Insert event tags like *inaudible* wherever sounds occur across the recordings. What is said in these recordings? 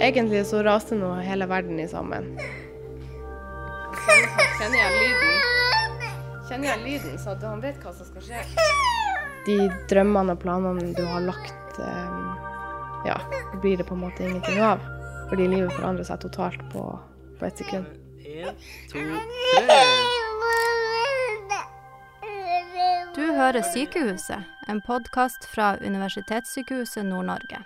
Egentlig så raste nå hele verden i sammen. Kjenner jeg lyden? Kjenner jeg lyden, så at han vet hva som skal skje? De drømmene og planene du har lagt, eh, ja, blir det på en måte ingenting av. Fordi livet forandrer seg totalt på, på ett sekund. En, to, tre. Du hører Sykehuset, en podkast fra Universitetssykehuset Nord-Norge.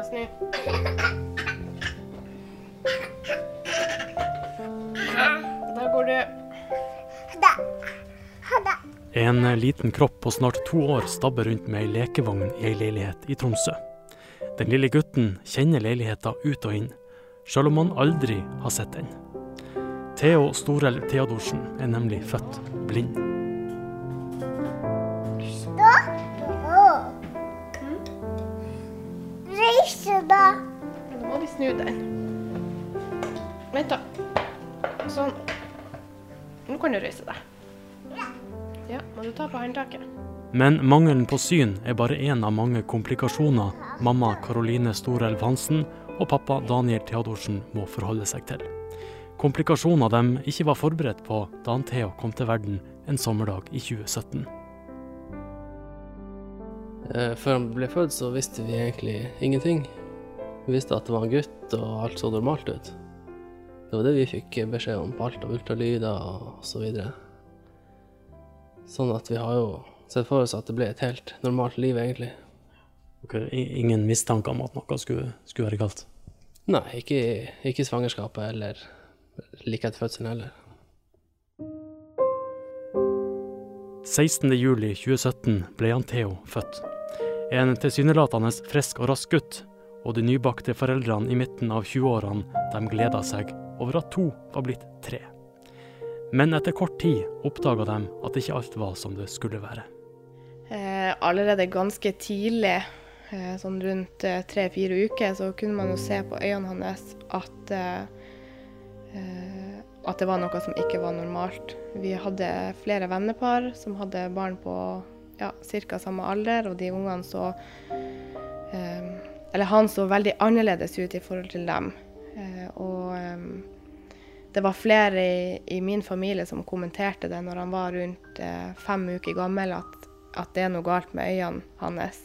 Deg snu. Da går du. En liten kropp på snart to år stabber rundt med ei lekevogn i ei leilighet i Tromsø. Den lille gutten kjenner leiligheta ut og inn, sjøl om han aldri har sett den. Theo Storell Theodorsen er nemlig født blind. Nå må vi snu den. Vent, da. Sånn. Nå kan du reise deg. Ja, må du ta på håndtaket. Men mangelen på syn er bare én av mange komplikasjoner mamma Karoline Storelv Hansen og pappa Daniel Theodorsen må forholde seg til. Komplikasjoner de ikke var forberedt på da han Theo kom til verden en sommerdag i 2017. Eh, Før han ble født, så visste vi egentlig ingenting. Vi visste at det var en gutt, og alt så normalt ut. Det var det vi fikk beskjed om på alt av ultralyder og så videre. Sånn at vi har jo sett for oss at det ble et helt normalt liv, egentlig. Okay, Ingen mistanke om at noe skulle, skulle være galt. Nei, ikke, ikke i svangerskapet eller like etter fødselen heller. 16.07.2017 ble han Theo født. En tilsynelatende frisk og rask gutt, og de nybakte foreldrene i midten av 20-årene de gleda seg over at to var blitt tre. Men etter kort tid oppdaga de at ikke alt var som det skulle være. Eh, allerede ganske tidlig, eh, sånn rundt eh, tre-fire uker, så kunne man jo se på øynene hans at, eh, eh, at det var noe som ikke var normalt. Vi hadde flere vennepar som hadde barn på ja, ca. samme alder, og de ungene så eh, Eller han så veldig annerledes ut i forhold til dem. Eh, og eh, det var flere i, i min familie som kommenterte det når han var rundt eh, fem uker gammel, at, at det er noe galt med øynene hans.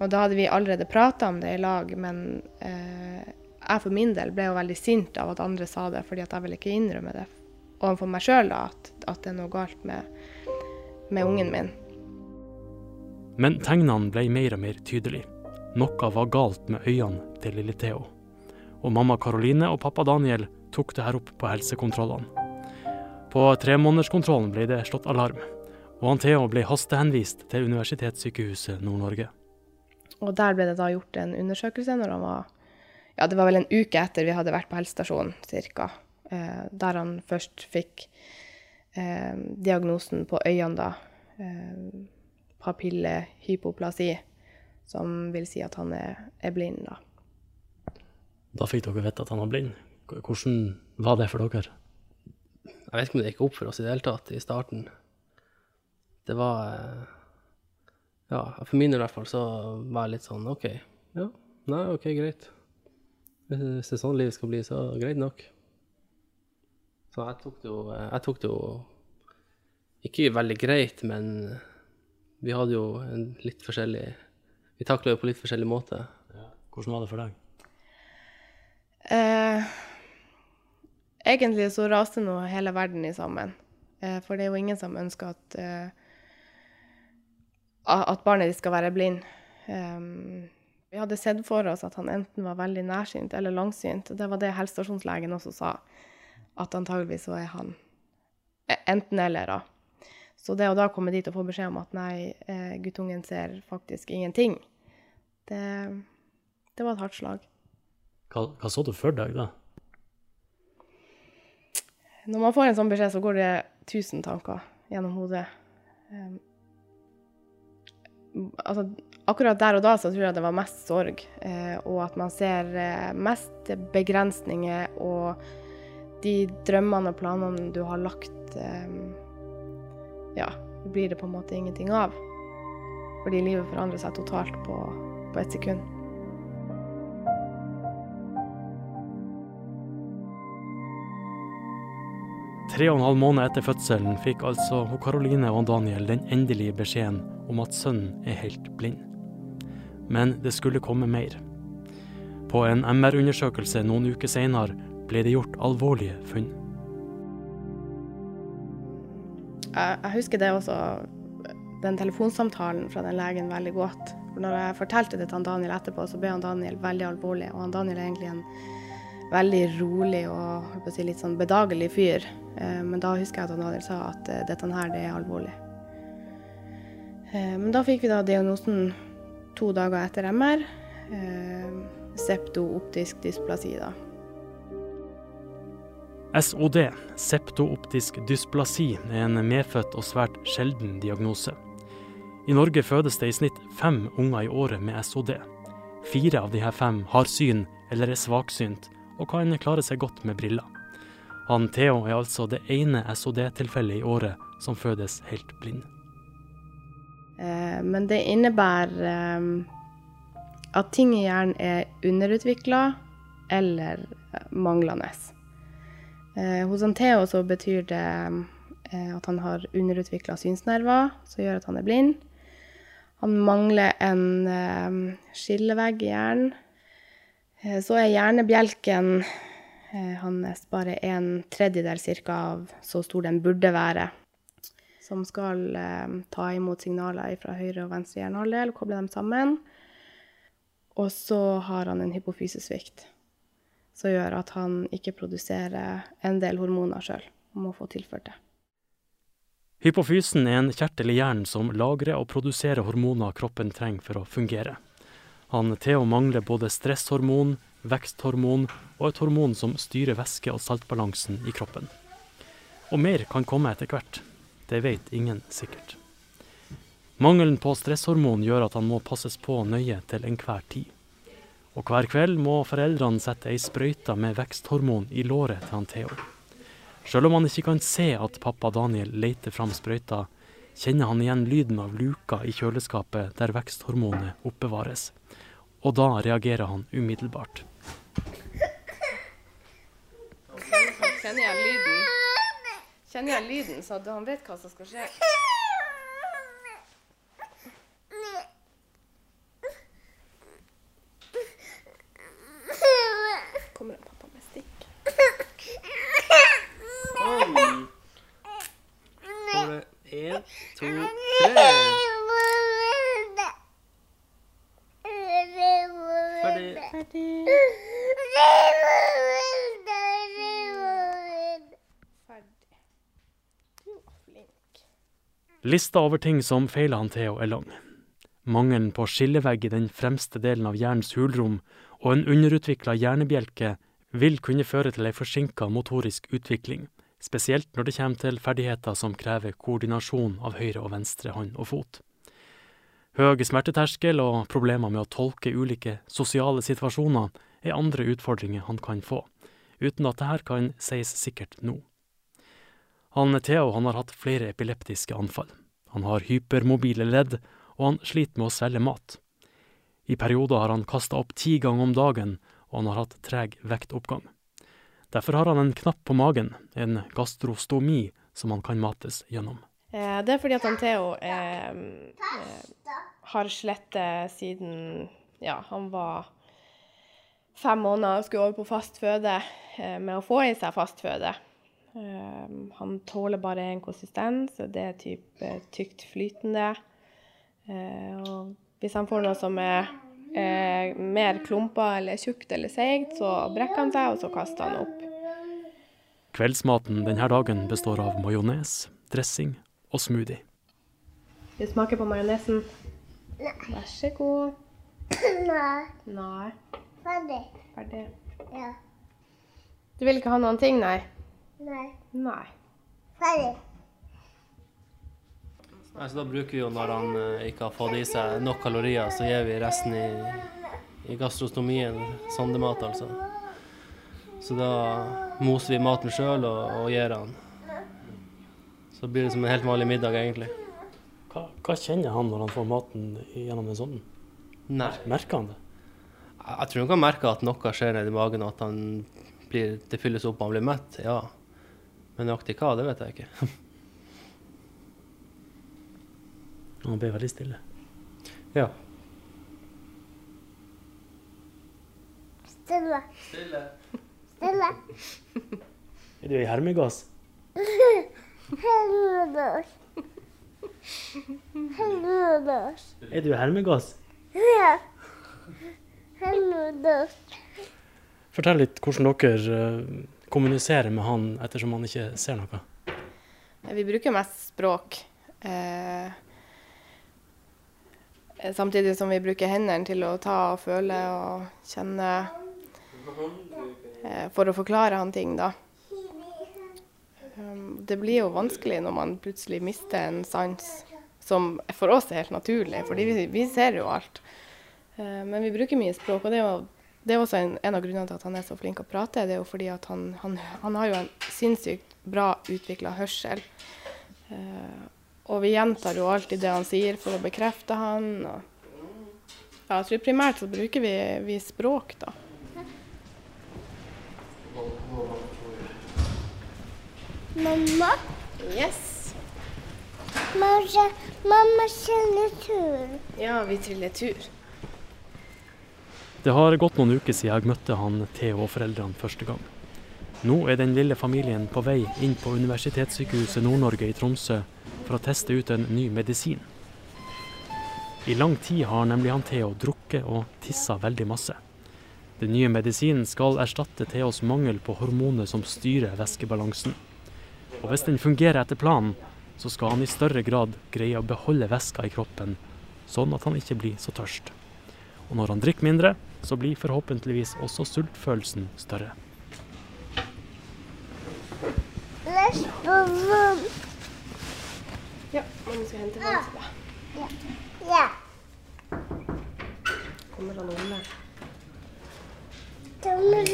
Og da hadde vi allerede prata om det i lag, men eh, jeg for min del ble jo veldig sint av at andre sa det, fordi at jeg ville ikke innrømme det overfor meg sjøl at, at det er noe galt med, med ungen min. Men tegnene ble mer og mer tydelige. Noe var galt med øynene til lille Theo. Og mamma Karoline og pappa Daniel tok det her opp på helsekontrollene. På tremånederskontrollen ble det slått alarm, og han Theo ble hastehenvist til Universitetssykehuset Nord-Norge. Og der ble det da gjort en undersøkelse når han var Ja, det var vel en uke etter vi hadde vært på helsestasjonen, cirka. Eh, der han først fikk eh, diagnosen på øynene, da. Eh, papillehypoplasi. Som vil si at han er, er blind, da. Da fikk dere vite at han var blind. Hvordan var det for dere? Jeg vet ikke om det gikk opp for oss i det hele tatt i starten. Det var eh, Ja, for min del i hvert fall så var jeg litt sånn OK. Ja, nei, OK, greit. Hvis hvis det er sånn livet skal bli, så greit nok. Så jeg tok det jo Jeg tok det jo ikke veldig greit, men vi hadde jo en litt forskjellig Vi takla jo på litt forskjellig måte. Hvordan var det for deg? Eh, egentlig så raste nå hele verden i sammen. Eh, for det er jo ingen som ønsker at, eh, at barnet ditt skal være blind. Em, vi hadde sett for oss at han enten var veldig nærsynt eller langsynt. Det var det helsestasjonslegen også sa. At antageligvis så er han e- enten eller, da. Så det å da komme dit og få beskjed om at nei, eh, guttungen ser faktisk ingenting, det, det var et hardt slag. Hva, hva så du for deg da? Når man får en sånn beskjed, så går det tusen tanker gjennom hodet. Um, altså, akkurat der og da så tror jeg det var mest sorg, eh, og at man ser eh, mest begrensninger og de drømmene og planene du har lagt eh, Ja, blir det på en måte ingenting av. Fordi livet forandrer seg totalt på, på ett sekund. Tre og en halv måned etter fødselen fikk altså Karoline og Daniel den endelige beskjeden om at sønnen er helt blind. Men det skulle komme mer. På en MR-undersøkelse noen uker senere ble det gjort alvorlige funn. Jeg, husker det også, den telefonsamtalen fra den legen veldig godt. Når jeg fortalte det til Daniel etterpå, så ble han Daniel veldig alvorlig. Og han Daniel er egentlig en veldig rolig og si, litt sånn bedagelig fyr. Eh, men da husker jeg at han Daniel sa at eh, dette her, det er alvorlig. Eh, men da fikk vi da diagnosen to dager etter MR. Septooptisk dysplasi, da. SOD, septooptisk dysplasi, er en medfødt og svært sjelden diagnose. I Norge fødes det i snitt fem unger i året med SOD. Fire av de her fem har syn eller er svaksynt, og kan klare seg godt med briller. Han Theo er altså det ene SOD-tilfellet i året som fødes helt blind. Eh, men det innebærer eh, at ting i hjernen er underutvikla eller eh, manglende. Eh, hos han Theo så betyr det eh, at han har underutvikla synsnerver, som gjør at han er blind. Han mangler en eh, skillevegg i hjernen. Så er hjernebjelken hans bare en tredjedel cirka av så stor den burde være. Som skal ta imot signaler fra høyre og venstre hjernehalvdel, koble dem sammen. Og så har han en hypofysesvikt som gjør at han ikke produserer en del hormoner sjøl. Må få tilført det. Hypofysen er en kjertel i hjernen som lagrer og produserer hormoner kroppen trenger for å fungere. Han Theo mangler både stresshormon, veksthormon og et hormon som styrer væske- og saltbalansen i kroppen. Og mer kan komme etter hvert. Det vet ingen sikkert. Mangelen på stresshormon gjør at han må passes på nøye til enhver tid. Og hver kveld må foreldrene sette ei sprøyte med veksthormon i låret til han Theo. Selv om han ikke kan se at pappa Daniel leter fram sprøyta, kjenner han igjen lyden av luka i kjøleskapet der veksthormonet oppbevares. Og da reagerer han umiddelbart. Kjenner jeg lyden, Kjenner jeg lyden så han vet hva som skal skje. Kommer en pappa med stikk? Oi. Kommer det én, to, tre. Ferdig. Ferdig. Ferdig. Du var flink. Lista over ting som feiler han Theo er lang. Mangelen på skillevegg i den fremste delen av hjernens hulrom og en underutvikla hjernebjelke vil kunne føre til ei forsinka motorisk utvikling, spesielt når det kommer til ferdigheter som krever koordinasjon av høyre og venstre hånd og fot. Høy smerteterskel og problemer med å tolke ulike sosiale situasjoner er andre utfordringer han kan få, uten at dette kan sies sikkert nå. Han Theo han har hatt flere epileptiske anfall. Han har hypermobile ledd, og han sliter med å svelge mat. I perioder har han kasta opp ti ganger om dagen, og han har hatt treg vektoppgang. Derfor har han en knapp på magen, en gastrostomi, som han kan mates gjennom. Eh, det er fordi at han Theo eh, eh, har slettet siden ja, han var fem måneder og skulle over på fast føde eh, med å få i seg fast føde. Eh, han tåler bare en konsistens, og det er typ tykt flytende. Eh, og hvis han får noe som er eh, mer klumpa eller tjukt eller seigt, så brekker han seg, og så kaster han opp. Kveldsmaten denne dagen består av majones, dressing og smoothie. Vil du smake på majonesen? Nei. Vær så god. Nei. Nei. Ferdig. Ferdig. Ja. Du vil ikke ha noen ting, nei? Nei. Nei. Ferdig. Nei, så da bruker vi jo når han eh, ikke har fått i seg nok kalorier, så gir vi resten i, i gastrostomien, sondemat altså. Så da moser vi maten sjøl og, og gir han. Så blir det som en helt vanlig middag, egentlig. Hva, hva kjenner han når han får maten gjennom en sånn? Nei. Merker han det? Jeg jeg tror han kan merker at noe skjer nedi magen, og at han blir, det fylles opp og han blir mett. Ja. Men nøyaktig hva, det vet jeg ikke. *laughs* Han ble veldig stille. ja. Stille. Stille. Stille. Er du i hermegass? *laughs* Hermegass. Hermegass. Er du i hermegass? Ja. Hermegass. Fortell litt hvordan dere eh, kommuniserer med han ettersom han ikke ser noe. Vi bruker mest språk. Eh, samtidig som vi bruker hendene til å ta og føle og kjenne eh, for å forklare han ting, da. Um, det blir jo vanskelig når man plutselig mister en sans som for oss er helt naturlig, fordi vi, vi ser jo alt. Eh, men vi bruker mye språk, og det er jo det er også en, en av grunnene til at han er så flink å prate. Det er jo fordi at han, han, han har jo en sinnssykt bra utvikla hørsel. Uh, og vi gjentar jo alltid det han sier for å bekrefte han. Og, ja, jeg tror primært så bruker vi, vi språk, da. Mamma. Yes. Mamma, mamma kjenner tur. Ja, vi triller tur. Det har gått noen uker siden jeg møtte han Theo og foreldrene første gang. Nå er den lille familien på vei inn på Universitetssykehuset Nord-Norge i Tromsø for å teste ut en ny medisin. I lang tid har nemlig han Theo drukket og tissa veldig masse. Den nye medisinen skal erstatte Theos mangel på hormoner som styrer væskebalansen. Og hvis den fungerer etter planen, så skal han i større grad greie å beholde væska i kroppen, sånn at han ikke blir så tørst. Og når han drikker mindre, så blir forhåpentligvis også sultfølelsen større. Ja, mamma skal hente vann til deg. Ja. Kommer han Ole? Kommer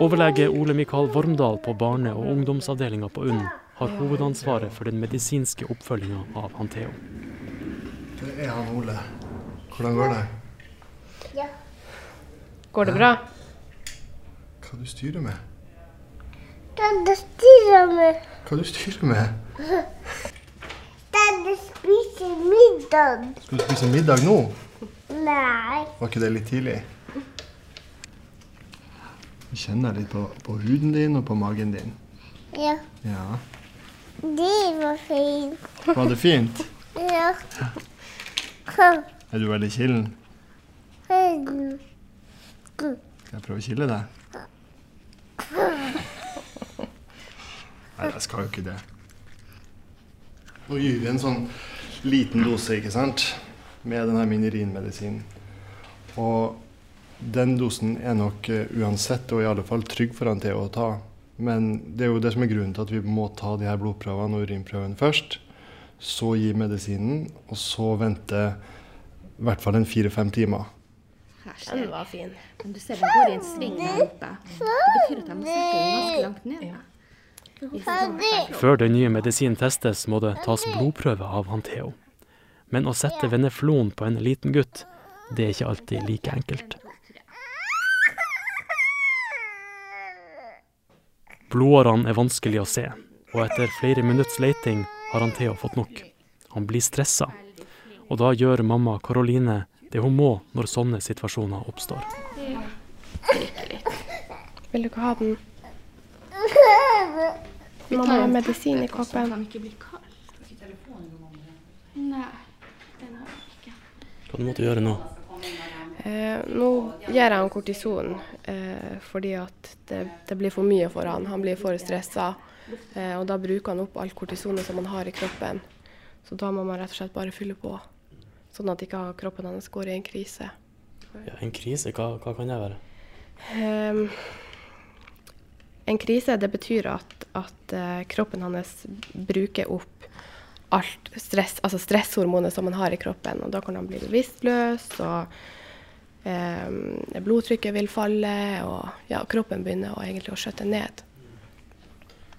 Overlege Ole Mikael Vormdal på barne- og ungdomsavdelinga på UNN har hovedansvaret for den medisinske oppfølginga av han Theo. Det er han Ole. Hvordan går det? Går det bra? Hva du styrer med? Hva du styrer med? Hva du styrer med? Dadda spiser middag. Skal du spise middag nå? Nei. Var ikke det litt tidlig? Jeg kjenner litt på, på huden din og på magen din. Ja, Ja. det var fint. Var det fint? Ja. Kom. Er du veldig kilden? Hei. Skal jeg prøve å kile deg? Nei, jeg skal jo ikke det. Nå gir vi en sånn liten dose, ikke sant, med denne minerinmedisinen. Og den dosen er nok eh, uansett, og i alle fall trygg for han til å ta. Men det er jo det som er grunnen til at vi må ta de her blodprøvene og urinprøvene først. Så gi medisinen, og så vente i hvert fall en fire-fem timer. Her ser Den var fin. Men du ser den går i en sving der oppe. Det betyr at jeg må sette den ganske langt ned. Ja. Før den nye medisinen testes, må det tas blodprøve av han Theo. Men å sette veneflon på en liten gutt, det er ikke alltid like enkelt. Blodårene er vanskelig å se, og etter flere minutts leiting har han Theo fått nok. Han blir stressa, og da gjør mamma Karoline det hun må når sånne situasjoner oppstår. Vil du ikke ha den? Mamma har medisin i koppen. Den ikke blir kald. Nei, den har jeg ikke. Hva du måtte gjøre nå? Eh, nå gir jeg han kortison eh, fordi at det, det blir for mye for han. Han blir for stressa. Eh, og da bruker han opp alt kortisonet som han har i kroppen. Så da må man rett og slett bare fylle på. Sånn at ikke kroppen hans går i en krise. Ja, en krise, hva, hva kan det være? Um, en krise det betyr at, at eh, kroppen hans bruker opp alt stress, altså stresshormonet som han har i kroppen. Og da kan han bli bevisstløs og um, blodtrykket vil falle, og ja, kroppen begynner å, egentlig å skjøtte ned.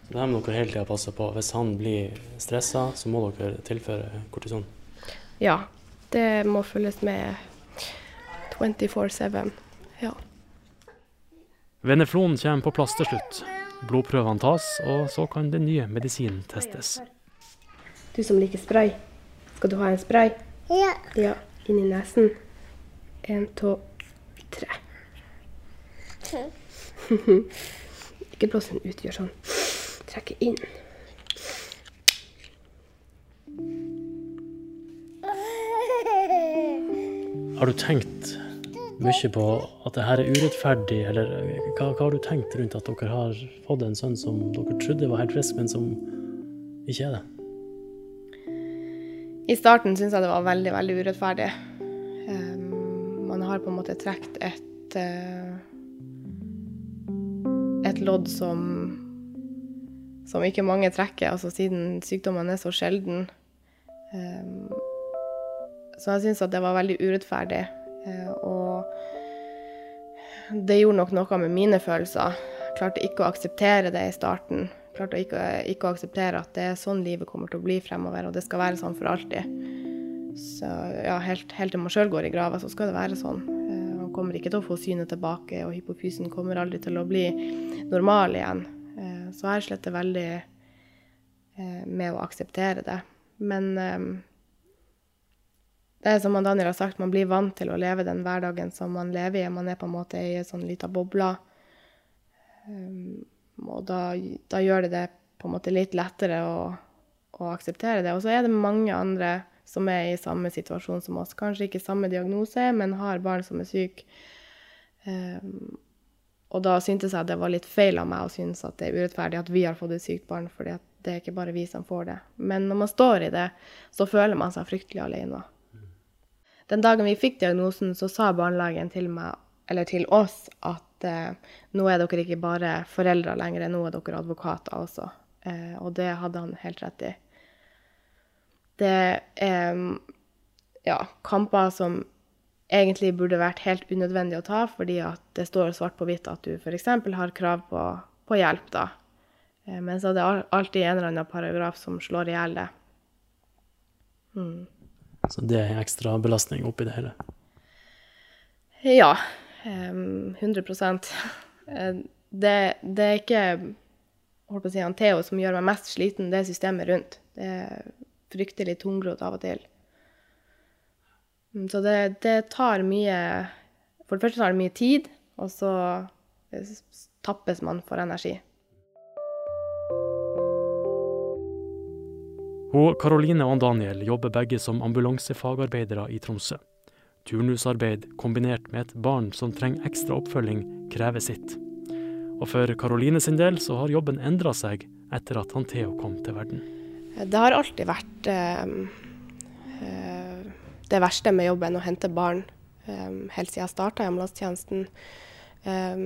Så det må dere hele tida passe på. Hvis han blir stressa, så må dere tilføre kortison. Ja, det må følges med 24-7. Ja. Veneflon kommer på plass til slutt. Blodprøvene tas, og så kan den nye medisinen testes. Du som liker spray, skal du ha en spray? Ja. Ja, inn i nesen. En, to, tre. *laughs* Ikke blås den ut, gjør sånn. Trekke inn. Har du tenkt mye på at det her er urettferdig, eller hva, hva har du tenkt rundt at dere har fått en sønn som dere trodde var helt frisk, men som ikke er det? I starten syns jeg det var veldig, veldig urettferdig. Um, man har på en måte trukket et uh, et lodd som som ikke mange trekker, altså siden sykdommen er så sjelden. Um, så jeg syns at det var veldig urettferdig. Uh, og det gjorde nok noe med mine følelser. Jeg klarte ikke å akseptere det i starten. Klarte ikke, ikke å akseptere at det er sånn livet kommer til å bli fremover, og det skal være sånn for alltid. Så ja, helt, helt til man sjøl går i grava, så skal det være sånn. Uh, man kommer ikke til å få synet tilbake, og hypofysen kommer aldri til å bli normal igjen. Uh, så jeg sletter veldig med å akseptere det. Men det er som Daniel har sagt, man blir vant til å leve den hverdagen som man lever i. Man er på en måte i en sånn lita boble. Um, og da, da, gjør det det på en måte litt lettere å, å akseptere det. Og så er det mange andre som er i samme situasjon som oss. Kanskje ikke samme diagnose, men har barn som er syke. Um, og da syntes jeg det var litt feil av meg å synes at det er urettferdig at vi har fått et sykt barn, for det er ikke bare vi som får det. Men når man står i det, så føler man seg fryktelig alene. Den dagen vi fikk diagnosen, så sa barnelagen til meg, eller til oss, at eh, nå er dere ikke bare foreldre lenger, nå er dere advokater også. Eh, og det hadde han helt rett i. Det er ja, kamper som egentlig burde vært helt unødvendig å ta, fordi at det står svart på hvitt at du f.eks. har krav på, på hjelp, da. Eh, men så er det alltid en eller annen paragraf som slår i hjel det. Mm. Så det er ekstra belastning oppi det hele? Ja. Um, 100 det, det er ikke holdt på å si, han Theo som gjør meg mest sliten, det er systemet rundt. Det er fryktelig tungrodd av og til. Så det, det, tar mye For det første tar det mye tid, og så tappes man for energi. Hun, Karoline og Daniel jobber begge som ambulansefagarbeidere i Tromsø. Turnusarbeid kombinert med et barn som trenger ekstra oppfølging, krever sitt. Og for Karoline sin del så har jobben endra seg etter at han Theo kom til verden. Det har alltid vært eh, det verste med jobben å hente barn, eh, helt siden jeg starta i ambulansetjenesten. Eh,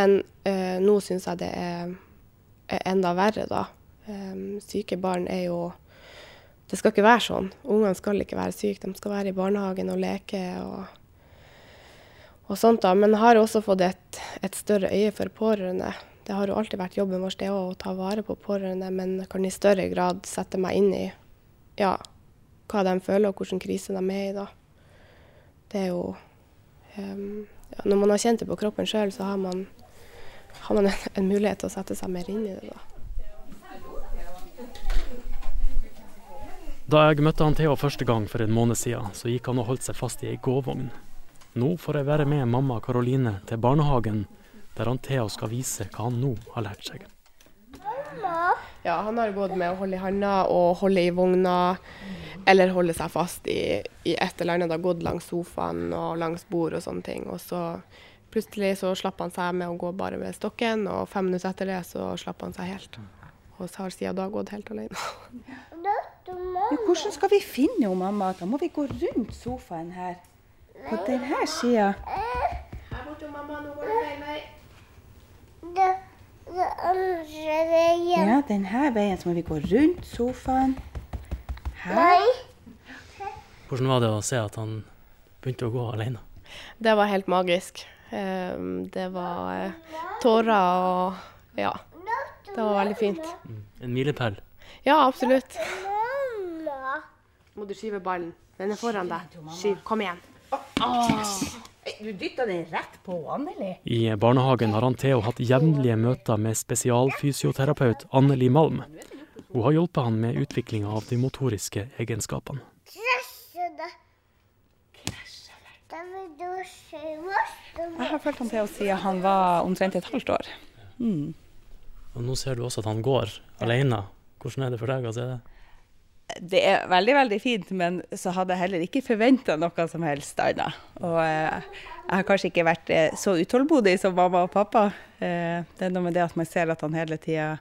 men eh, nå syns jeg det er, er enda verre, da. Um, syke barn er jo Det skal ikke være sånn. Ungene skal ikke være syke. De skal være i barnehagen og leke og, og sånt. da. Men har også fått et, et, større øye for pårørende. Det har jo alltid vært jobben vår det å ta vare på pårørende, men kan i større grad sette meg inn i ja, hva de føler og hvilken krise de er i da. Det er jo um, ja, Når man har kjent det på kroppen sjøl, så har man, har man en, en mulighet til å sette seg mer inn i det. da. Da jeg møtte han Theo første gang for en måned siden, så gikk han og holdt seg fast i ei gåvogn. Nå får jeg være med mamma Karoline til barnehagen, der han Theo skal vise hva han nå har lært seg. Ja, han har gått med å holde i handa og holde i vogna, eller holde seg fast i, i et eller annet. Det har gått langs sofaen og langs bord og sånne ting. Og så plutselig så slapp han seg med å gå bare med stokken, og fem minutter etter det så slapp han seg helt. Og så har siden da gått helt alene. Men hvordan skal vi finne jo mamma? Da må vi gå rundt sofaen her. På denne sida. Her borte, mamma. Nå går det feil vei. Det andre veien. Ja, denne veien så må vi gå rundt sofaen. Her. Hvordan var det å se at han begynte å gå alene? Det var helt magisk. Eh, det var eh, tårer og Ja. Det var veldig fint. En milepæl. Ja, absolutt. Må du skyve ballen? Den er foran deg. Skyv. Kom igjen. Du dytta den rett på Anneli. I barnehagen har han Theo hatt jevnlige møter med spesialfysioterapeut Anneli Malm. Hun har hjulpet han med utviklinga av de motoriske egenskapene. Jeg har fulgt han Theo siden han var omtrent et halvt år. Mm. Og nå ser du også at han går alene. Hvordan er det for deg å se det? Det er veldig, veldig fint, men så hadde jeg heller ikke forventa noe som helst annet. Og eh, jeg har kanskje ikke vært eh, så utålmodig som mamma og pappa. Eh, det er noe med det at man ser at han hele tida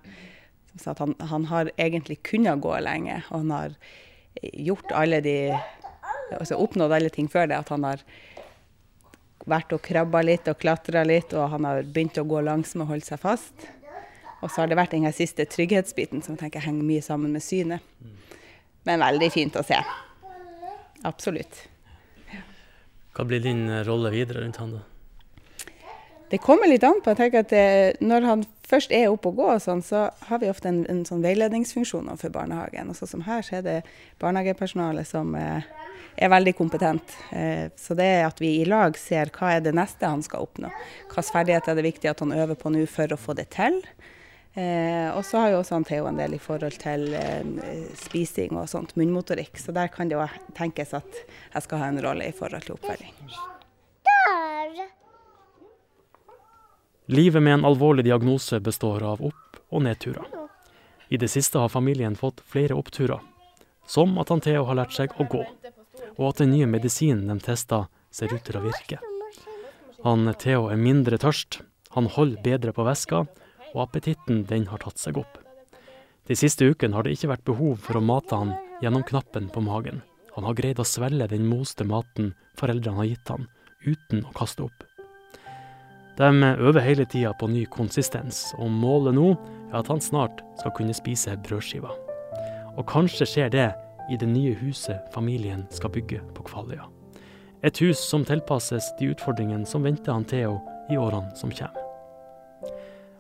at han, han har egentlig kunnet gå lenge. Og han har gjort alle de Altså oppnådd alle ting før det. At han har vært og krabba litt og klatra litt, og han har begynt å gå langsomt og holde seg fast. Og så har det vært den siste trygghetsbiten som tenker henger mye sammen med synet. Men veldig fint å se. Absolutt. Hva blir din eh, rolle videre rundt han da? Det kommer litt an på. Jeg tenker at det, Når han først er oppe og går, og sånn, så har vi ofte en, en sånn veiledningsfunksjon overfor barnehagen. Og sånn som her, så er det barnehagepersonalet som eh, er veldig kompetent. Eh, så det er at vi i lag ser hva er det neste han skal oppnå. Hvilke ferdigheter er det viktig at han øver på nå for å få det til. Eh, og så har jo også han Theo en del i forhold til eh, spising og sånt, munnmotorikk. Så der kan det jo tenkes at jeg skal ha en rolle i forhold til oppfølging. Livet med en alvorlig diagnose består av opp- og nedturer. I det siste har familien fått flere oppturer, som at han Theo har lært seg å gå, og at den nye medisinen de testa, ser ut til å virke. Han Theo er mindre tørst, han holder bedre på væska, og appetitten den har tatt seg opp. De siste ukene har det ikke vært behov for å mate han gjennom knappen på magen. Han har greid å svelge den moste maten foreldrene har gitt han, uten å kaste opp. De øver hele tida på ny konsistens, og målet nå er at han snart skal kunne spise brødskiver. Og kanskje skjer det i det nye huset familien skal bygge på Kvaløya. Et hus som tilpasses de utfordringene som venter han Theo i årene som kommer.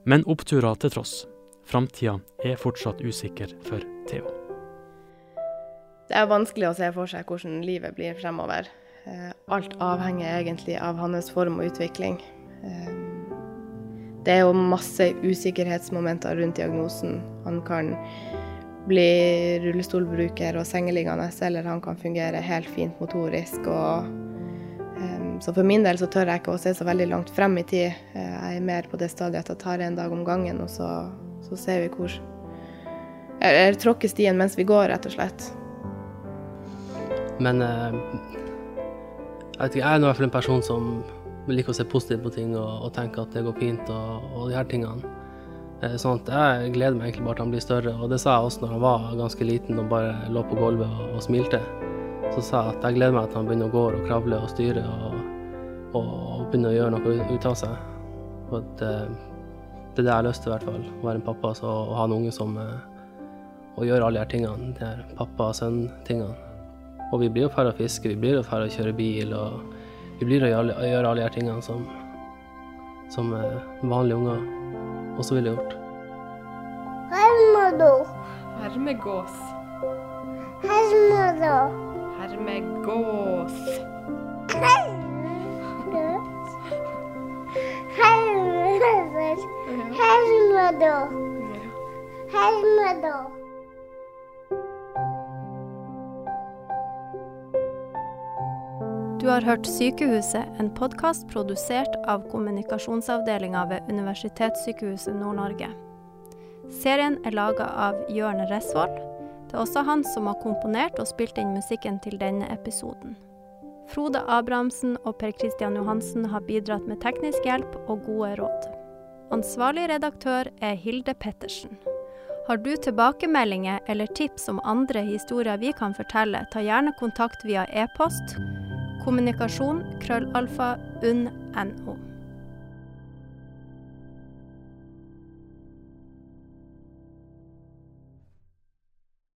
Men oppturer til tross, framtida er fortsatt usikker for Theo. Det er vanskelig å se for seg hvordan livet blir fremover. Eh, Alt avhenger egentlig av hans form og utvikling. Eh, Det er jo masse usikkerhetsmomenter rundt diagnosen. Han kan bli rullestolbruker og sengeliggende, eller han kan fungere helt fint motorisk. Og, så for min del så tør jeg ikke å se så veldig langt frem i tid. Eh, Jeg er mer på det stadiet at jeg tar en dag om gangen, og så, så ser vi hvor Eller tråkker stien mens vi går, rett og slett. Men eh, jeg vet ikke, jeg er i hvert fall en person som liker å se positivt på ting og, og tenke at det går fint og, og de her tingene. Eh, Sånn at jeg gleder meg egentlig bare til han blir større, og det sa jeg også når han var ganske liten og bare lå på gulvet og, og smilte. Så sa jeg at jeg gleder meg til han begynner å gå og kravle og styre og, og, begynne å gjøre noe ut- av seg. Og at, eh, det er det jeg har lyst til i hvert fall, å være en pappa så, og ha en unge som eh, og gjøre alle de her tingene, de her pappa-sønn-tingene. Og vi blir jo ferdig å fiske, vi blir jo ferdig å kjøre bil, og vi blir å gjøre, å gjøre alle de her tingene som, som eh, vanlige unger også ville gjort. Hermedo. Hermegås. Hermado. Hermegås. Hermado. Hermado. Hermado. Du har hørt Sykehuset, en podkast produsert av kommunikasjonsavdelinga ved Universitetssykehuset Nord-Norge. Serien er laga av Jørn Resvoll. Det er også han som har komponert og spilt inn musikken til denne episoden. Frode Abrahamsen og Per Christian Johansen har bidratt med teknisk hjelp og gode råd. Ansvarlig redaktør er Hilde Pettersen. Har du tilbakemeldinger eller tips om andre historier vi kan fortelle, ta gjerne kontakt via e-post kommunikasjon krøllalfa unn.no.